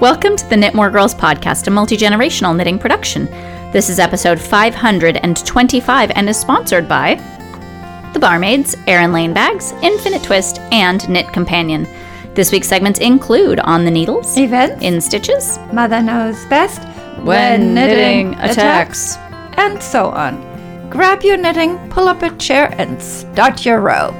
Welcome to the Knitmore Girls podcast, a multi generational knitting production. This is episode 525 and is sponsored by The Barmaids, Erin Lane Bags, Infinite Twist, and Knit Companion. This week's segments include On the Needles, Events, In Stitches, Mother Knows Best, When Knitting Attacks. and so on. Grab your knitting, pull up a chair, and start your row.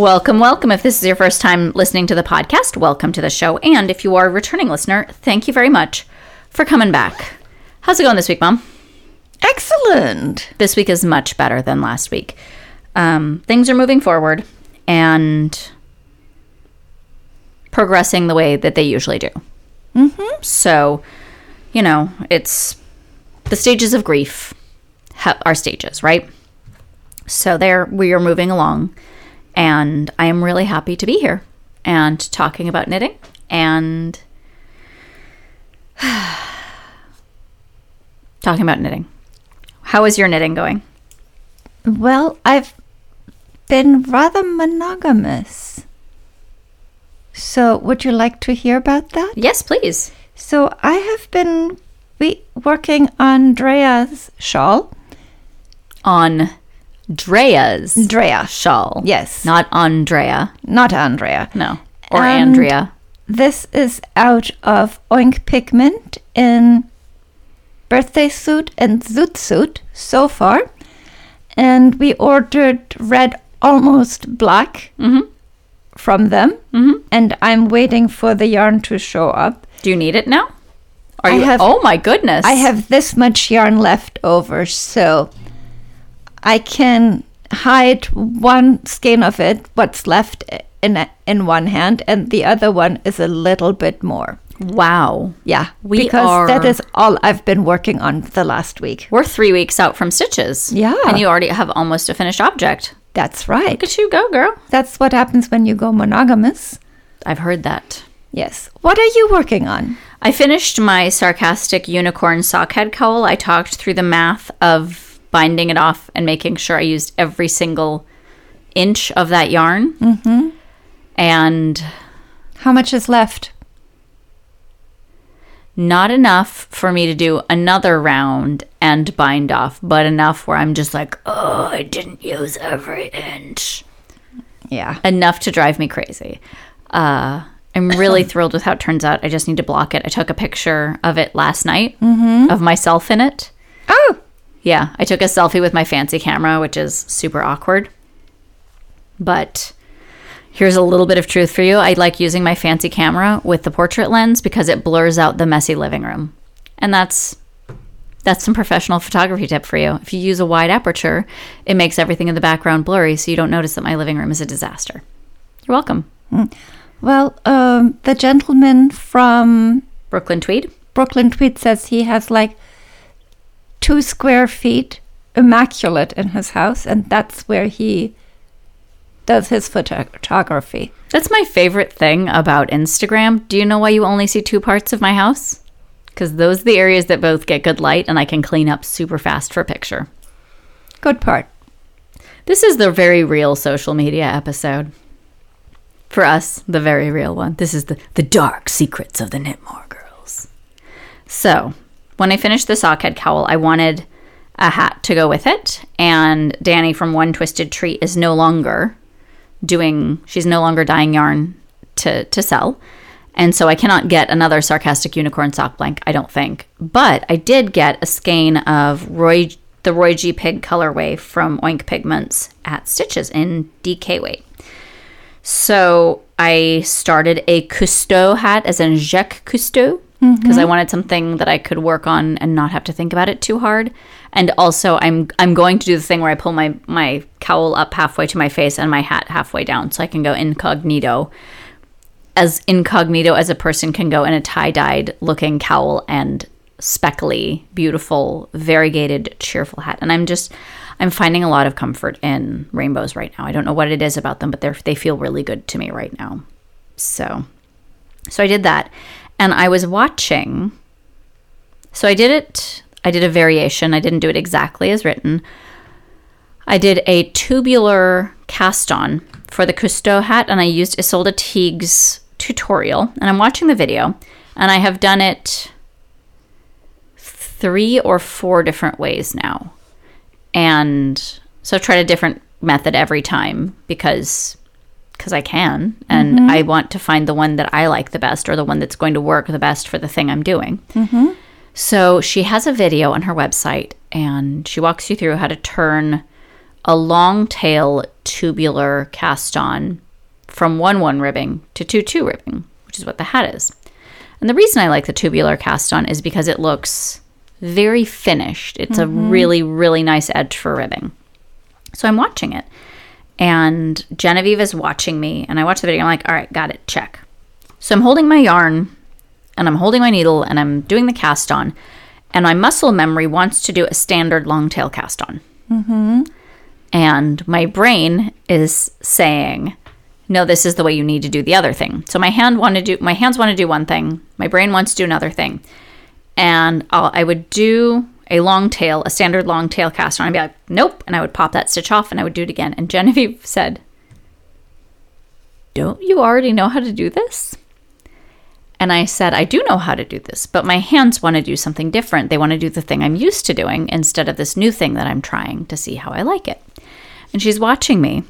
Welcome, welcome. If this is your first time listening to the podcast, welcome to the show. And if you are a returning listener, thank you very much for coming back. How's it going this week, Mom? Excellent. This week is much better than last week. Um, things are moving forward and progressing the way that they usually do. Mm-hmm. So, you know, it's the stages of grief ha- are stages, right? So there, we are moving along, and I am really happy to be here and talking about knitting and talking about knitting. How is your knitting going? Well, I've been rather monogamous. So, would you like to hear about that? Yes, please. So, I have been we- working on Drea's shawl. On Drea's Drea, shawl. Yes. Not Andrea. not Andrea. No. Or And- Andrea. This is out of Oink Pigment in Birthday Suit and Zoot Suit so far. And we ordered red almost black Mhm. from them. Mhm. And I'm waiting for the yarn to show up. Do you need it now? Are I you have- Oh my goodness. I have this much yarn left over, so I can hide one skein of it, what's left in in one hand, and the other one is a little bit more. Wow. Yeah, We because that are- is all I've been working on the last week. We're three weeks out from stitches. Yeah. And you already have almost a finished object. That's right. Look at you go, girl. That's what happens when you go monogamous. I've heard that. Yes. What are you working on? I finished my sarcastic unicorn sockhead cowl. I talked through the math of binding it off and making sure I used every single inch of that yarn. Mm-hmm. And How much is left? not enough for me to do another round and bind off, but enough where I'm just like, oh, I didn't use every inch. Yeah. Enough to drive me crazy. Uh, I'm really thrilled with how it turns out. I just need to block it. I took a picture of it last night of myself in it. Oh, Yeah, I took a selfie with my fancy camera, which is super awkward. But here's a little bit of truth for you. I like using my fancy camera with the portrait lens because it blurs out the messy living room. And that's that's some professional photography tip for you. If you use a wide aperture, it makes everything in the background blurry so you don't notice that my living room is a disaster. You're welcome. well, um, the gentleman from Brooklyn Tweed. Brooklyn Tweed says he has like two square feet immaculate in his house, and that's where he does his photography. That's my favorite thing about Instagram. Do you know why you only see two parts of my house? Because those are the areas that both get good light and I can clean up super fast for a picture. Good part. This is the very real social media episode. For us, the very real one. This is the, the dark secrets of the Knitmore girls. So, when I finished the sockhead cowl, I wanted a hat to go with it. And Danny from One Twisted Tree is no longer doing, she's no longer dyeing yarn to, to sell. And so I cannot get another sarcastic unicorn sock blank, I don't think. But I did get a skein of Roy the Roy G Pig colorway from Oink Pigments at Stitches in DK weight. So I started a Cousteau hat as in Jacques Cousteau because I mm-hmm. wanted something that I could work on and not have to think about it too hard. And also I'm I'm going to do the thing where I pull my my cowl up halfway to my face and my hat halfway down so I can go incognito as incognito as a person can go in a tie-dyed looking cowl and speckly, beautiful, variegated, cheerful hat. And I'm just I'm finding a lot of comfort in rainbows right now. I don't know what it is about them, but they they feel really good to me right now. So so I did that. And I was watching so I did it I did a variation. I didn't do it exactly as written. I did a tubular cast on for the Cousteau hat, and I used Ysolda Teague's tutorial and I'm watching the video and I have done it three or four different ways now. And so I've tried a different method every time because because I can and mm-hmm. I want to find the one that I like the best or the one that's going to work the best for the thing I'm doing. Mm-hmm. So she has a video on her website and she walks you through how to turn a long tail tubular cast on from 1 1 ribbing to 2 2 ribbing, which is what the hat is. And the reason I like the tubular cast on is because it looks very finished. It's a mm-hmm. really, really nice edge for ribbing. So I'm watching it. And Genevieve is watching me. And I watch the video. I'm like, all right, got it. Check. So I'm holding my yarn and I'm holding my needle and I'm doing the cast on. And my muscle memory wants to do a standard long tail cast on. Mm-hmm. And my brain is saying, no, this is the way you need to do the other thing. So my hand want to do my hands want to do one thing, my brain wants to do another thing. And I'll, I would do a long tail, a standard long tail cast on. I'd be like, nope, and I would pop that stitch off and I would do it again. And Genevieve said, "Don't you already know how to do this?" And I said, I do know how to do this, but my hands want to do something different. They want to do the thing I'm used to doing instead of this new thing that I'm trying to see how I like it. And she's watching me.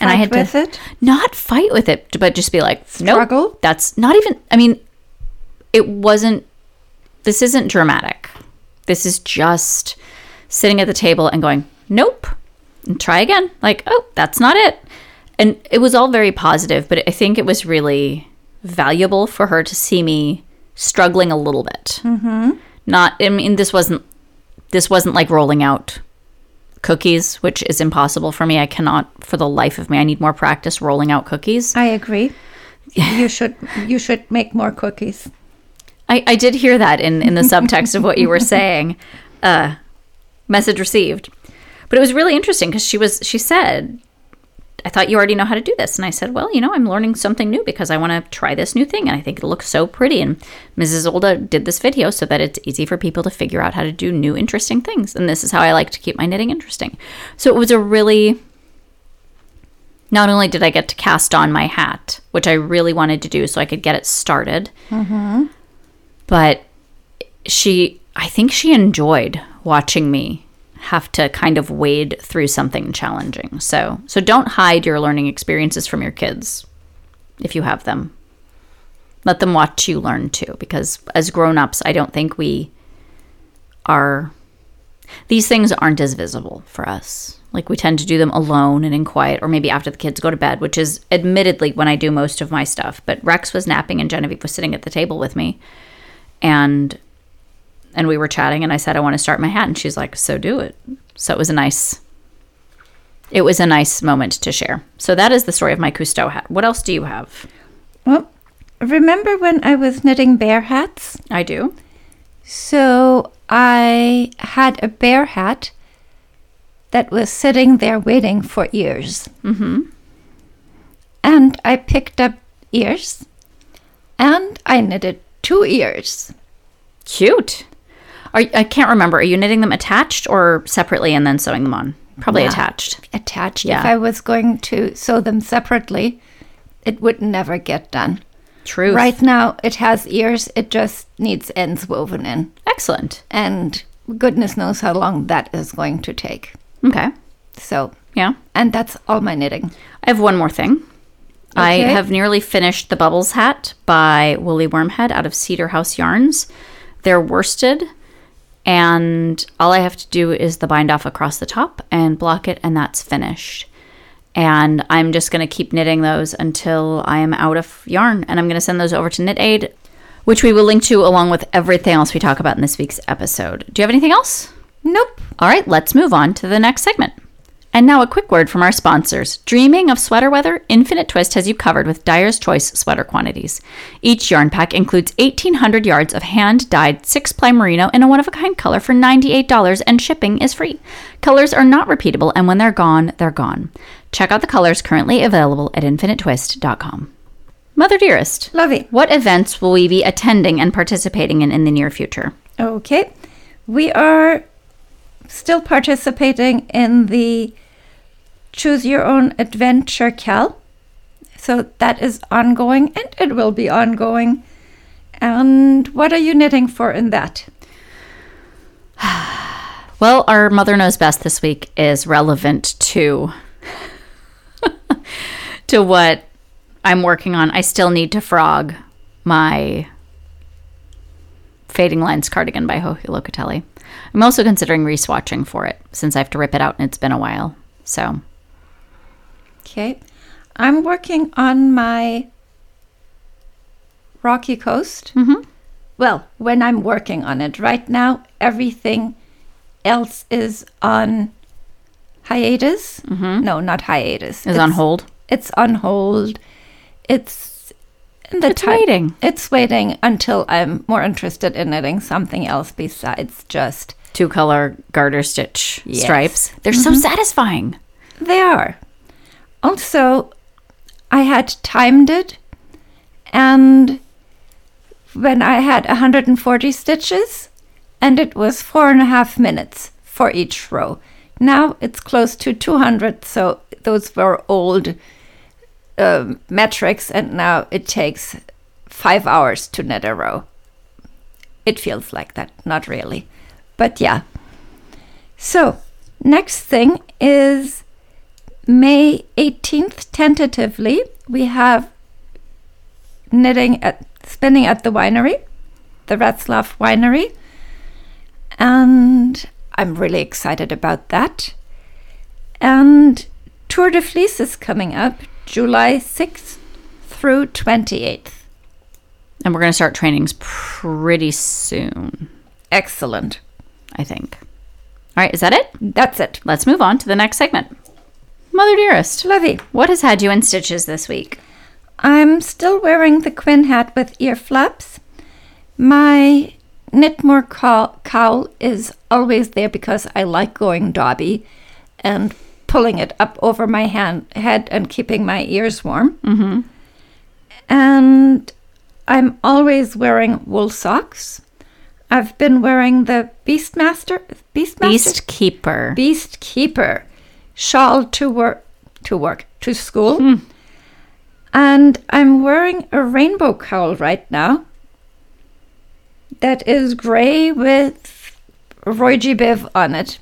and I had with to it? not fight with it, but just be like, nope, that's not even, I mean, it wasn't, this isn't dramatic. This is just sitting at the table and going, nope, and try again. Like, oh, that's not it. And it was all very positive, but I think it was really valuable for her to see me struggling a little bit. Mm-hmm. Not, I mean, this wasn't, this wasn't like rolling out cookies, which is impossible for me. I cannot, for the life of me, I need more practice rolling out cookies. I agree. you should you should make more cookies. I, I did hear that in, in the subtext of what you were saying. Uh, message received. But it was really interesting because she was she said, I thought you already know how to do this. And I said, Well, you know, I'm learning something new because I want to try this new thing and I think it looks so pretty. And Ysolda did this video so that it's easy for people to figure out how to do new interesting things. And this is how I like to keep my knitting interesting. So it was a really not only did I get to cast on my hat, which I really wanted to do so I could get it started, but she i think she enjoyed watching me have to kind of wade through something challenging. So so don't hide your learning experiences from your kids if you have them. Let them watch you learn too because as grown-ups i don't think we are these things aren't as visible for us. Like we tend to do them alone and in quiet or maybe after the kids go to bed which is admittedly when i do most of my stuff but rex was napping and genevieve was sitting at the table with me and and we were chatting and I said I want to start my hat and she's like so do it. So it was a nice it was a nice moment to share. So that is the story of my Cousteau hat. What else do you have? Well, remember when I was knitting bear hats? I do. So I had a bear hat that was sitting there waiting for ears. Mm-hmm. And I picked up ears and I knitted two ears. Cute. Are, I can't remember. Are you knitting them attached or separately and then sewing them on? Probably Yeah. attached. Attached. Yeah. If I was going to sew them separately, it would never get done. True. Right now, it has ears, it just needs ends woven in. Excellent. And goodness knows how long that is going to take. Okay. So, Yeah. and that's all my knitting. I have one more thing. I have nearly finished the Bubbles hat by Woolly Wormhead out of Cedar House Yarns. They're worsted, and all I have to do is the bind off across the top and block it, and that's finished. And I'm just going to keep knitting those until I am out of yarn, and I'm going to send those over to Knit Aid, which we will link to along with everything else we talk about in this week's episode. Do you have anything else? Nope. All right, let's move on to the next segment. And now a quick word from our sponsors. Dreaming of sweater weather? Infinite Twist has you covered with Dyer's Choice sweater quantities. Each yarn pack includes 1,800 yards of hand dyed six ply merino in a one of a kind color for $98, and shipping is free. Colors are not repeatable, and when they're gone, they're gone. Check out the colors currently available at infinitetwist.com. Mother Dearest, Lovey. what events will we be attending and participating in in the near future? Okay. We are still participating in the Choose Your Own Adventure Cal. So that is ongoing and it will be ongoing. And what are you knitting for in that? Well, our Mother Knows Best this week is relevant to to what I'm working on. I still need to frog my Fading Lines cardigan by Joji Locatelli. I'm also considering reswatching for it since I have to rip it out and it's been a while. So, Okay. I'm working on my Rocky Coast. Mhm. Well, when I'm working on it right now, everything else is on hiatus. No, not hiatus. is on hold. It's on hold. It's in the It's ti- waiting. It's waiting until I'm more interested in knitting something else besides just Two color garter stitch Yes. stripes. They're so satisfying. They are. Also, I had timed it, and when I had 140 stitches, and it was four and a half minutes for each row. Now it's close to 200, so those were old um, metrics, and now it takes five hours to knit a row. It feels like that, not really. But yeah. So, next thing is May 18th, tentatively, we have knitting at spinning at the winery, the Ratzlaff Winery. And I'm really excited about that. And Tour de Fleece is coming up July 6th through 28th. And we're going to start trainings pretty soon, Excellent. I think. All right, is that it? That's it. Let's move on to the next segment. Mother Dearest, Lovey. what has had you in stitches this week? I'm still wearing the Quinn hat with ear flaps. My Knitmore cowl, cowl is always there because I like going dobby and pulling it up over my hand, head and keeping my ears warm. Mm-hmm. And I'm always wearing wool socks. I've been wearing the Beastmaster, Beastmaster, Beast Keeper. Beast Keeper shawl to work to work to school. And I'm wearing a rainbow cowl right now. That is grey with Roy G. Biv on it.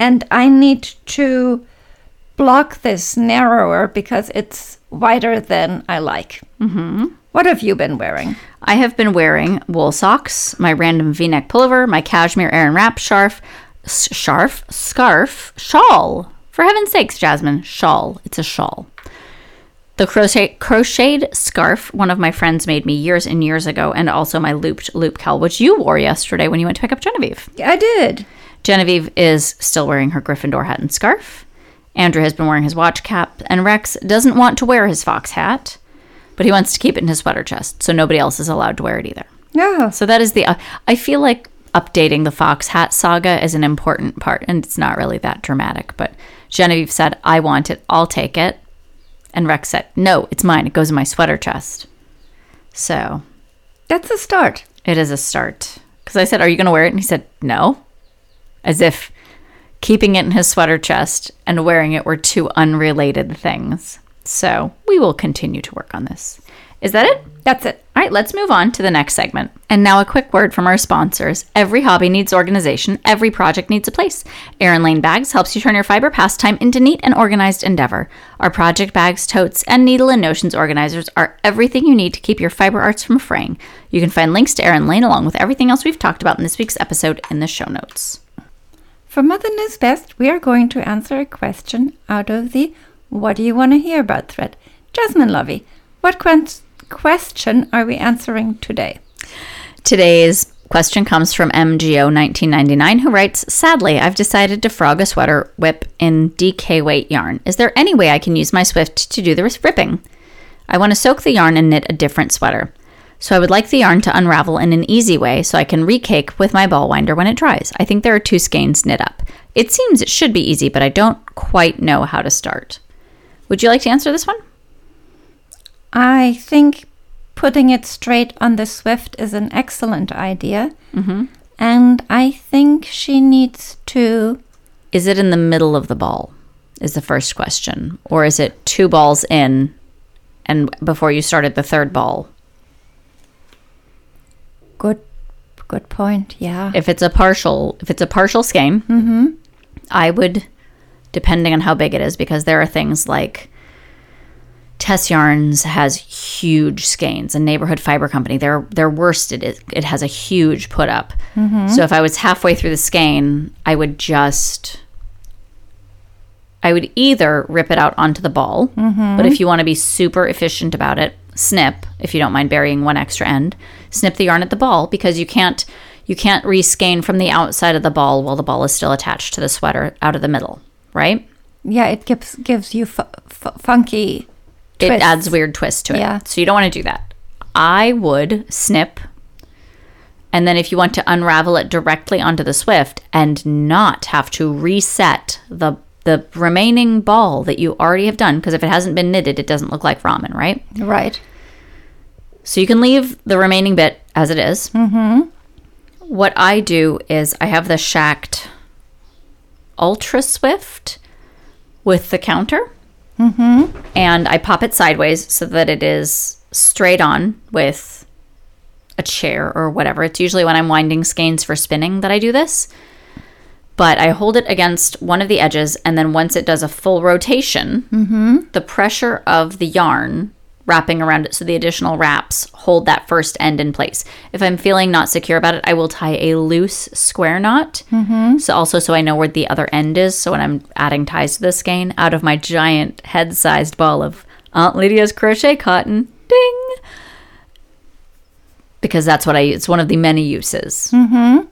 And I need to block this narrower because it's wider than I like. Mm-hmm. What have you been wearing? I have been wearing wool socks, my random v-neck pullover, my cashmere Aran wrap scarf, scarf, scarf, shawl. For heaven's sakes, Jasmine, shawl. It's a shawl. The crochet crocheted scarf one of my friends made me years and years ago, and also my looped loop cowl, which you wore yesterday when you went to pick up Genevieve. I did. Genevieve is still wearing her Gryffindor hat and scarf. Andrew has been wearing his watch cap, and Rex doesn't want to wear his fox hat, but he wants to keep it in his sweater chest, so nobody else is allowed to wear it either. Yeah. So that is the. Uh, I feel like updating the fox hat saga is an important part, and it's not really that dramatic. But Genevieve said, "I want it. I'll take it," and Rex said, "No, it's mine. It goes in my sweater chest." So That's a start. it is a start. Because I said, Are you going to wear it? And he said, No. As if keeping it in his sweater chest and wearing it were two unrelated things. So we will continue to work on this. Is that it? That's it. All right, let's move on to the next segment. And now a quick word from our sponsors. Every hobby needs organization, every project needs a place. Erin Lane Bags helps you turn your fiber pastime into neat and organized endeavor. Our project bags, totes, and needle and notions organizers are everything you need to keep your fiber arts from fraying. You can find links to Erin Lane along with everything else we've talked about in this week's episode in the show notes. For Mother Knows Best, we are going to answer a question out of the What Do You Want to Hear About thread. Jasmine Lovey, what quen- question are we answering today? Today's question comes from MGO1999 who writes Sadly, I've decided to frog a sweater whip in DK weight yarn. Is there any way I can use my Swift to do the ripping? I want to soak the yarn and knit a different sweater. So I would like the yarn to unravel in an easy way so I can recake with my ball winder when it dries. I think there are two skeins knit up. It seems it should be easy, but I don't quite know how to start. Would you like to answer this one? I think putting it straight on the Swift is an excellent idea. Mm-hmm. And I think she needs to. Is it in the middle of the ball? Is the first question. Or is it two balls in and before you started the third ball. Good, good point. Yeah. If it's a partial, if it's a partial skein, I would, depending on how big it is, because there are things like Tess Yarns has huge skeins, a Neighborhood Fiber Company, their their worsted it, it has a huge put up. Mm-hmm. So if I was halfway through the skein, I would just. I would either rip it out onto the ball, mm-hmm. but if you want to be super efficient about it, snip if you don't mind burying one extra end. Snip the yarn at the ball because you can't you can't reskein from the outside of the ball while the ball is still attached to the sweater out of the middle, right? yeah, it gives gives you fu- fu- funky. It twists. adds weird twist to it. Yeah. So you don't want to do that. I would snip and then if you want to unravel it directly onto the Swift and not have to reset the the remaining ball that you already have done because if it hasn't been knitted it doesn't look like ramen, right? Right. So you can leave the remaining bit as it is. Mm-hmm. What I do is I have the Schacht Ultra Swift with the counter. Mm-hmm. And I pop it sideways so that it is straight on with a chair or whatever. It's usually when I'm winding skeins for spinning that I do this. But I hold it against one of the edges, and then once it does a full rotation, the pressure of the yarn wrapping around it, so the additional wraps hold that first end in place. If I'm feeling not secure about it, I will tie a loose square knot. Mm-hmm. So also so I know where the other end is. So when I'm adding ties to the skein, out of my giant head-sized ball of Aunt Lydia's crochet cotton, ding, because that's what I. It's one of the many uses. Mm-hmm.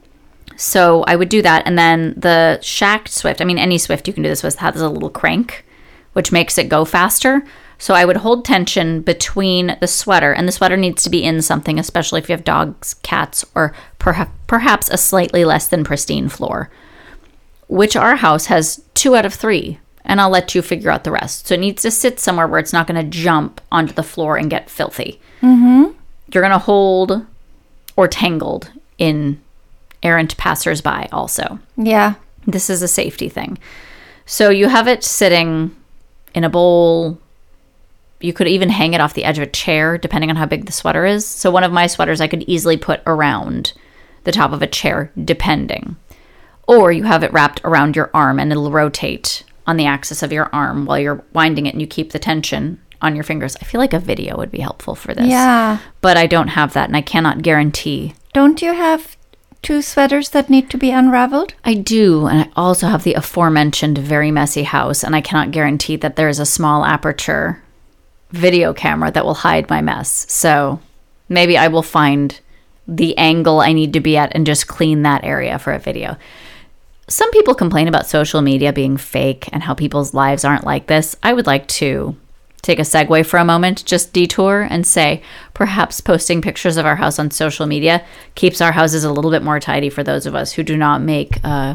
So I would do that, and then the Schacht Swift. I mean, any Swift you can do this with has a little crank, which makes it go faster. So I would hold tension between the sweater, and the sweater needs to be in something, especially if you have dogs, cats, or perha- perhaps a slightly less than pristine floor. Which our house has two out of three, and I'll let you figure out the rest. So it needs to sit somewhere where it's not going to jump onto the floor and get filthy. Mm-hmm. You're going to hold or tangled in errant passersby also. Yeah. This is a safety thing. So you have it sitting in a bowl. You could even hang it off the edge of a chair, depending on how big the sweater is. So one of my sweaters I could easily put around the top of a chair, depending. Or you have it wrapped around your arm and it'll rotate on the axis of your arm while you're winding it and you keep the tension on your fingers. I feel like a video would be helpful for this. Yeah. But I don't have that and I cannot guarantee Don't you have two sweaters that need to be unraveled? I do, and I also have the aforementioned very messy house, and I cannot guarantee that there is a small aperture video camera that will hide my mess. So maybe I will find the angle I need to be at and just clean that area for a video. Some people complain about social media being fake and how people's lives aren't like this. I would like to take a segue for a moment, just detour and say perhaps posting pictures of our house on social media keeps our houses a little bit more tidy for those of us who do not make uh,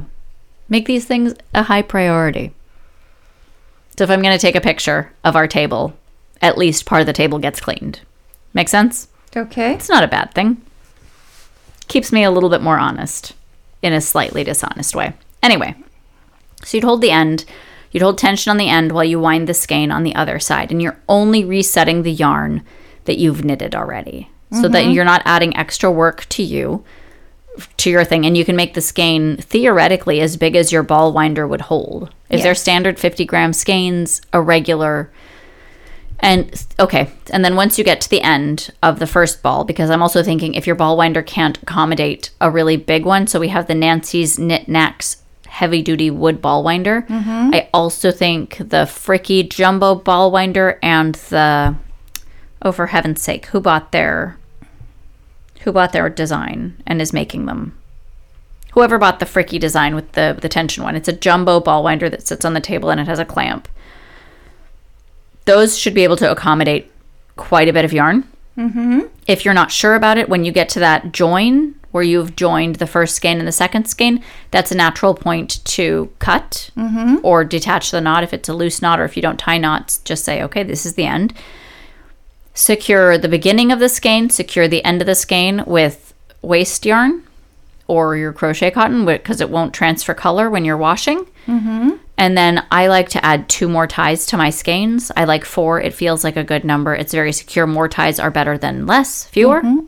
make these things a high priority. So if I'm going to take a picture of our table, at least part of the table gets cleaned. Make sense? Okay. It's not a bad thing. Keeps me a little bit more honest in a slightly dishonest way. Anyway, so you'd hold the end, you'd hold tension on the end while you wind the skein on the other side, and you're only resetting the yarn that you've knitted already. So that mm-hmm. you're not adding extra work to you, to your thing, and you can make the skein theoretically as big as your ball winder would hold. If they're standard 50 gram skeins, a regular and okay, and then once you get to the end of the first ball, because I'm also thinking if your ball winder can't accommodate a really big one, so we have the Nancy's Knit Knacks heavy duty wood ball winder. Mm-hmm. I also think the Fricke jumbo ball winder and the oh for heaven's sake, who bought their who bought their design and is making them? Whoever bought the Fricke design with the the tension one. It's a jumbo ball winder that sits on the table and it has a clamp those should be able to accommodate quite a bit of yarn. Mm-hmm. If you're not sure about it, when you get to that join where you've joined the first skein and the second skein, that's a natural point to cut or detach the knot if it's a loose knot or if you don't tie knots, just say, okay, this is the end. Secure the beginning of the skein, secure the end of the skein with waste yarn or your crochet cotton because it won't transfer color when you're washing. And then I like to add two more ties to my skeins. I like four. It feels like a good number. It's very secure. More ties are better than less, fewer. Mm-hmm.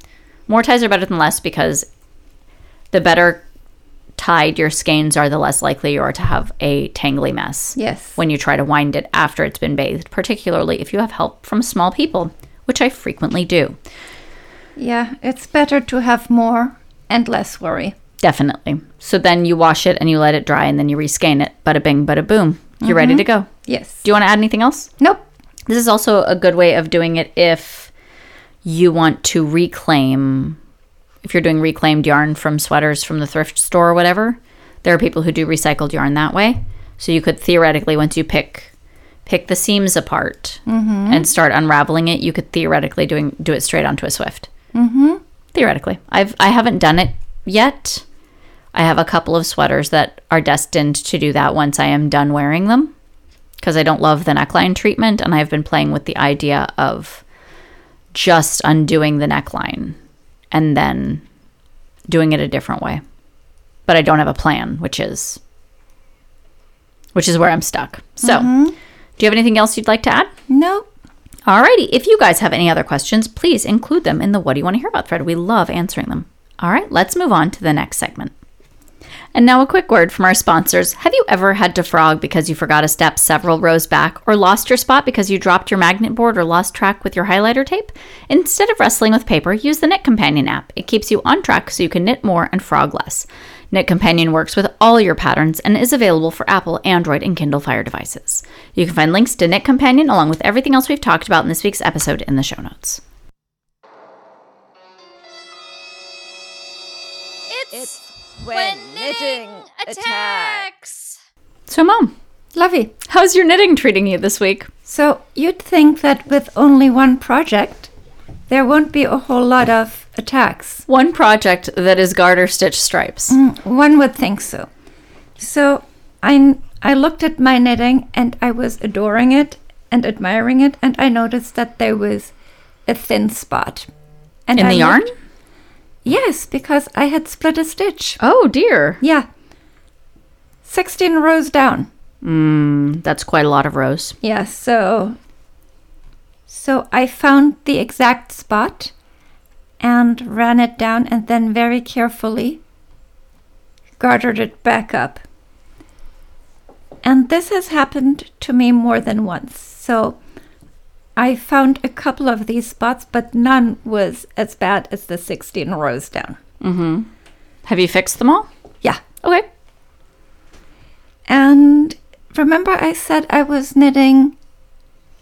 More ties are better than less because the better tied your skeins are, the less likely you are to have a tangly mess Yes. when you try to wind it after it's been bathed, particularly if you have help from small people, which I frequently do. Yeah, it's better to have more and less worry. Definitely. So then you wash it and you let it dry and then you rescan it. Bada bing, bada boom. You're ready to go. Yes. Do you want to add anything else? Nope. This is also a good way of doing it if you want to reclaim, if you're doing reclaimed yarn from sweaters from the thrift store or whatever. There are people who do recycled yarn that way. So you could theoretically, once you pick pick the seams apart and start unraveling it, you could theoretically doing do it straight onto a Swift. Mm-hmm. Theoretically, I've I haven't done it yet. I have a couple of sweaters that are destined to do that once I am done wearing them because I don't love the neckline treatment and I've been playing with the idea of just undoing the neckline and then doing it a different way. But I don't have a plan, which is which is where I'm stuck. So, mm-hmm. do you have anything else you'd like to add? Nope. Alrighty, if you guys have any other questions, please include them in the What Do You Want to Hear About thread. We love answering them. All right, let's move on to the next segment. And now a quick word from our sponsors. Have you ever had to frog because you forgot a step several rows back, or lost your spot because you dropped your magnet board or lost track with your highlighter tape? Instead of wrestling with paper, use the Knit Companion app. It keeps you on track so you can knit more and frog less. Knit Companion works with all your patterns and is available for Apple, Android, and Kindle Fire devices. You can find links to Knit Companion along with everything else we've talked about in this week's episode in the show notes. It's, when knitting attacks. So, Mom, Lovey, how's your knitting treating you this week? So you'd think that with only one project, there won't be a whole lot of attacks. One project that is garter stitch stripes. Mm, One would think so. So I I looked at my knitting and I was adoring it and admiring it, and I noticed that there was a thin spot. And In I the yarn? Yes, because I had split a stitch. Oh dear. Yeah. 16 rows down. Mm, that's quite a lot of rows. Yeah, so so I found the exact spot and ran it down and then very carefully gartered it back up. And this has happened to me more than once. So I found a couple of these spots, but none was as bad as the 16 rows down. Have you fixed them all? Yeah. Okay. And remember, I said I was knitting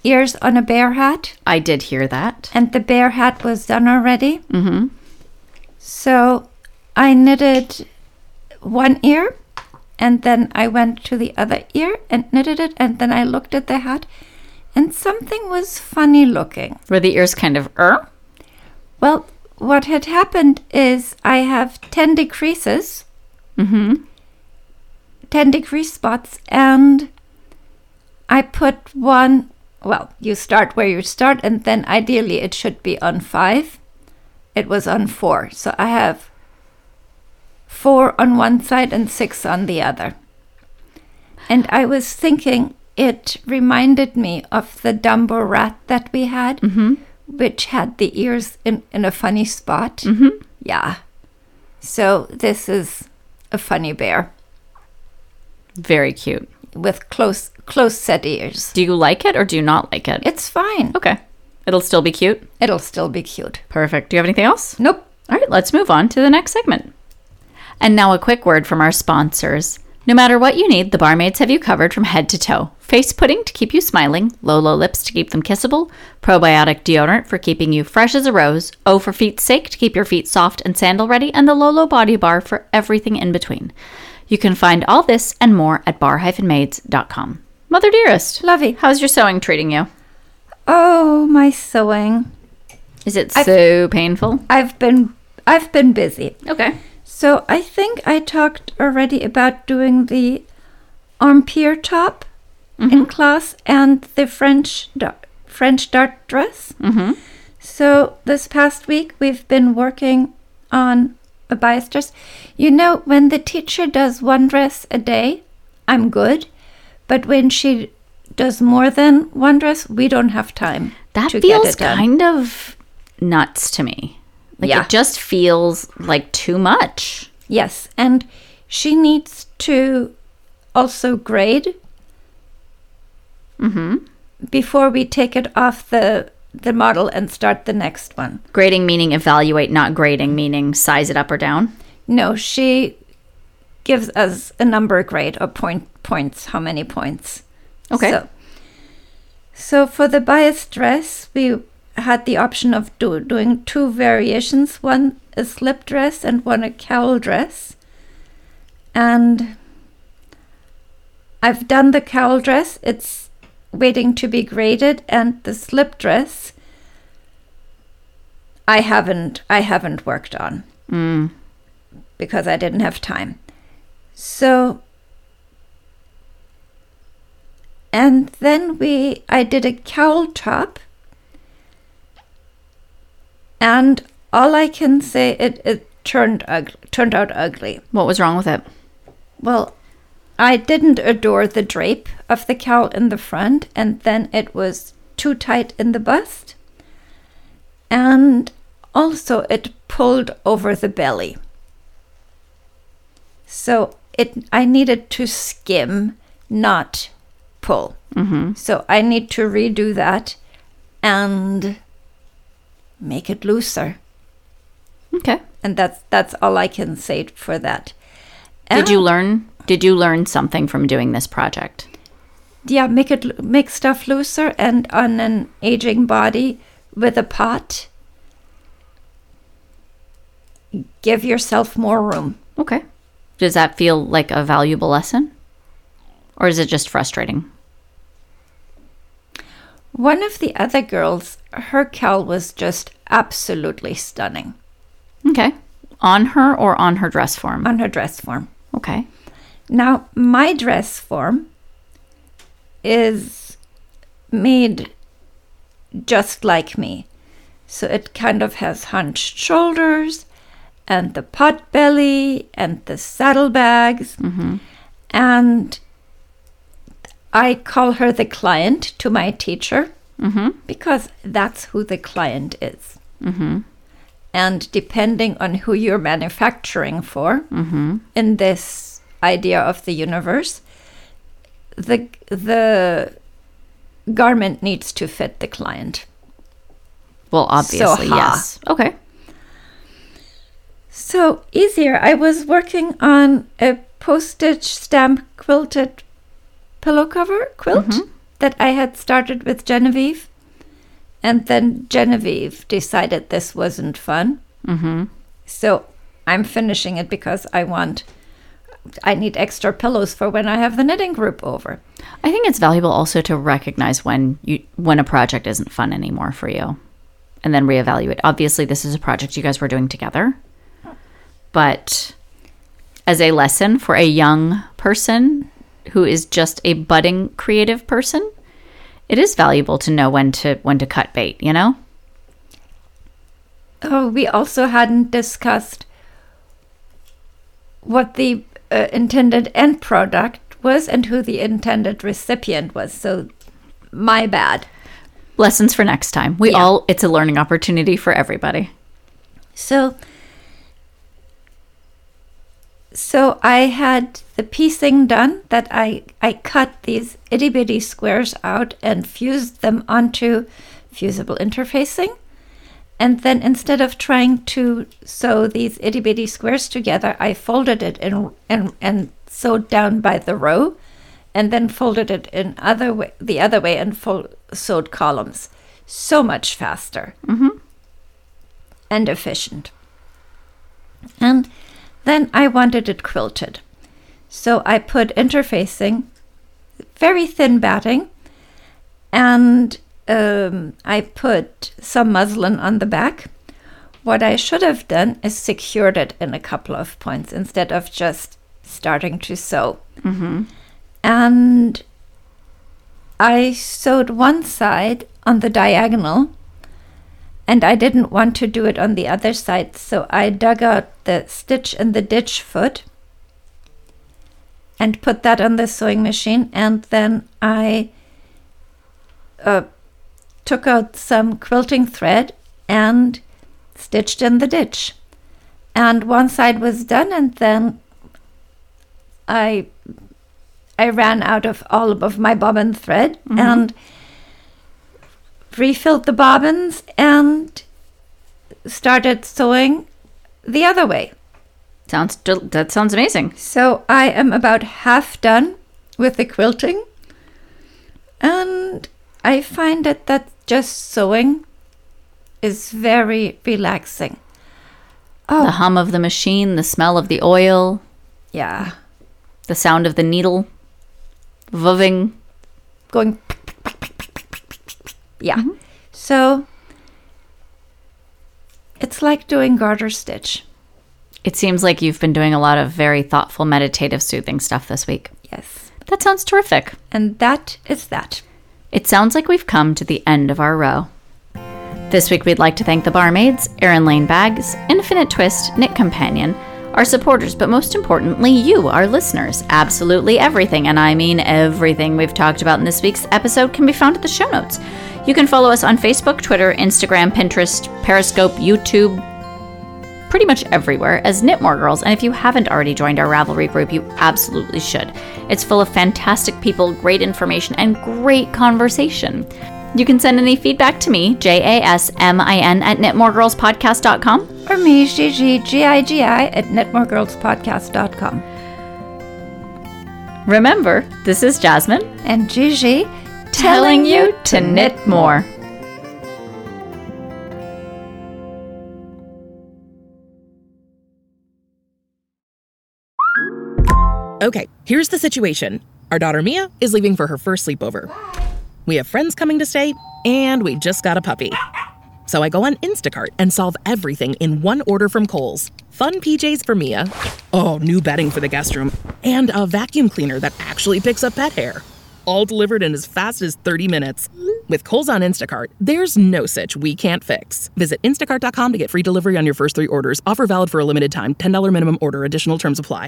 ears on a bear hat? I did hear that. and the bear hat was done already. Mm-hmm. So I knitted one ear and then I went to the other ear and knitted it and then I looked at the hat and something was funny looking. Were the ears kind of er? Well, what had happened is I have 10 decreases, Mm-hmm. 10 decrease spots, and I put one. Well, you start where you start, and then ideally it should be on five. It was on four. So I have four on one side and six on the other. And I was thinking it reminded me of the Dumbo rat that we had, which had the ears in, in a funny spot. Mm-hmm. Yeah. So this is a funny bear Very cute. with close close set ears. Do you like it or do you not like it? It's fine. Okay. It'll still be cute. It'll still be cute. Perfect. Do you have anything else? Nope. All right, let's move on to the next segment. And now a quick word from our sponsors. No matter what you need, the barmaids have you covered from head to toe. Face pudding to keep you smiling, Lolo lips to keep them kissable, probiotic deodorant for keeping you fresh as a rose, O for feet's sake to keep your feet soft and sandal ready, and the Lolo body bar for everything in between. You can find all this and more at bar-maids.com. Mother dearest, Lovey. how's your sewing treating you? Oh, my sewing. Is it I've- so painful? I've been I've been busy. Okay. So I think I talked already about doing the armpier top in class and the French dart, French dart dress. Mm-hmm. So this past week we've been working on a bias dress. You know, when the teacher does one dress a day, I'm good. But when she does more than one dress, we don't have time. That to get feels it done. kind of nuts to me. Like Yeah. it just feels like too much. Yes, and she needs to also grade mm-hmm. before we take it off the the model and start the next one. Grading meaning evaluate, not grading meaning size it up or down. No, she gives us a number grade or point points, how many points. Okay. So, so for the bias dress, we had the option of do, doing two variations, one a slip dress and one a cowl dress. And I've done the cowl dress. It's waiting to be graded and the slip dress I haven't I haven't worked on Mm. because I didn't have time. So and then we I did a cowl top and all I can say it it turned ugly, turned out ugly. What was wrong with it? Well, I didn't adore the drape of the cowl in the front, and then it was too tight in the bust. And also, it pulled over the belly. So it, I needed to skim, not pull. Mm-hmm. So I need to redo that and make it looser. Okay. And that's that's all I can say for that. Did you learn did you learn something from doing this project? yeah make it make stuff looser and on an aging body with a pot give yourself more room Okay. Does that feel like a valuable lesson? Or is it just frustrating? One of the other girls her cowl was just absolutely stunning Okay. On her or on her dress form? on her dress form Okay. now my dress form is made just like me so it kind of has hunched shoulders and the pot belly and the saddlebags mm-hmm. and I call her the client to my teacher Mm-hmm. because that's who the client is. And depending on who you're manufacturing for in this idea of the universe, the the garment needs to fit the client. Well, obviously, ha. yes. Okay. So easier. I was working on a postage stamp quilted pillow cover quilt that I had started with Genevieve. And then Genevieve decided this wasn't fun. Mm-hmm. So I'm finishing it because I want, I need extra pillows for when I have the knitting group over. I think it's valuable also to recognize when you when a project isn't fun anymore for you and then reevaluate. Obviously, this is a project you guys were doing together. But as a lesson for a young person who is just a budding creative person, it is valuable to know when to when to cut bait, you know? Oh, we also hadn't discussed what the uh, intended end product was and who the intended recipient was. So, my bad. Lessons for next time. We Yeah. all it's a learning opportunity for everybody. So, so I had the piecing done that I I cut these itty bitty squares out and fused them onto fusible interfacing. And then instead of trying to sew these itty bitty squares together, I folded it in and and sewed down by the row, and then folded it in other way the other way and fold, sewed columns. So much faster mm-hmm. and efficient. And then I wanted it quilted. So I put interfacing, very thin batting, and um, I put some muslin on the back. What I should have done is secured it in a couple of points instead of just starting to sew. And I sewed one side on the diagonal and I didn't want to do it on the other side, so I dug out the stitch in the ditch foot and put that on the sewing machine. And then I uh, took out some quilting thread and stitched in the ditch. And one side was done, and then I I ran out of all of my bobbin thread and refilled the bobbins and started sewing the other way. Sounds that sounds amazing. So I am about half done with the quilting. And I find that that just sewing is very relaxing. Oh, The hum of the machine, the smell of the oil, yeah. the sound of the needle voving. Going. Yeah. Mm-hmm. So it's like doing garter stitch. It seems like you've been doing a lot of very thoughtful, meditative, soothing stuff this week. Yes. That sounds terrific. And that is that. It sounds like we've come to the end of our row. This week, we'd like to thank the barmaids, Erin Lane Bags, Infinite Twist, Knit Companion, our supporters, but most importantly, you, our listeners. Absolutely everything, and I mean everything we've talked about in this week's episode, can be found at the show notes. You can follow us on Facebook, Twitter, Instagram, Pinterest, Periscope, YouTube, pretty much everywhere as Knitmore Girls. And if you haven't already joined our Ravelry group, you absolutely should. It's full of fantastic people, great information, and great conversation. You can send any feedback to me, J A S M I N, at knitmoregirlspodcast.com. Or me, Gigi, at knitmoregirlspodcast.com. Remember, this is Jasmin And Gigi, telling you to knit more. Okay, here's the situation. Our daughter Mia is leaving for her first sleepover. We have friends coming to stay, and we just got a puppy. So I go on Instacart and solve everything in one order from Kohl's. Fun PJs for Mia. Oh, new bedding for the guest room. And a vacuum cleaner that actually picks up pet hair. All delivered in as fast as 30 minutes. With Kohl's on Instacart, there's no such we can't fix. Visit instacart.com to get free delivery on your first three orders. Offer valid for a limited time. $10 minimum order. Additional terms apply.